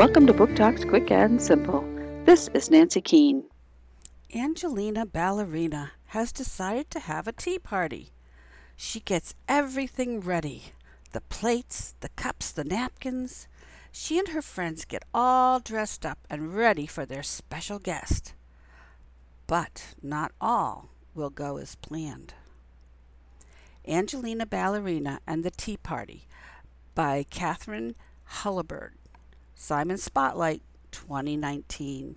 Welcome to Book Talks Quick and Simple. This is Nancy Keane. Angelina Ballerina has decided to have a tea party. She gets everything ready the plates, the cups, the napkins. She and her friends get all dressed up and ready for their special guest. But not all will go as planned. Angelina Ballerina and the Tea Party by Katharine Holabird. Simon Spotlight 2019.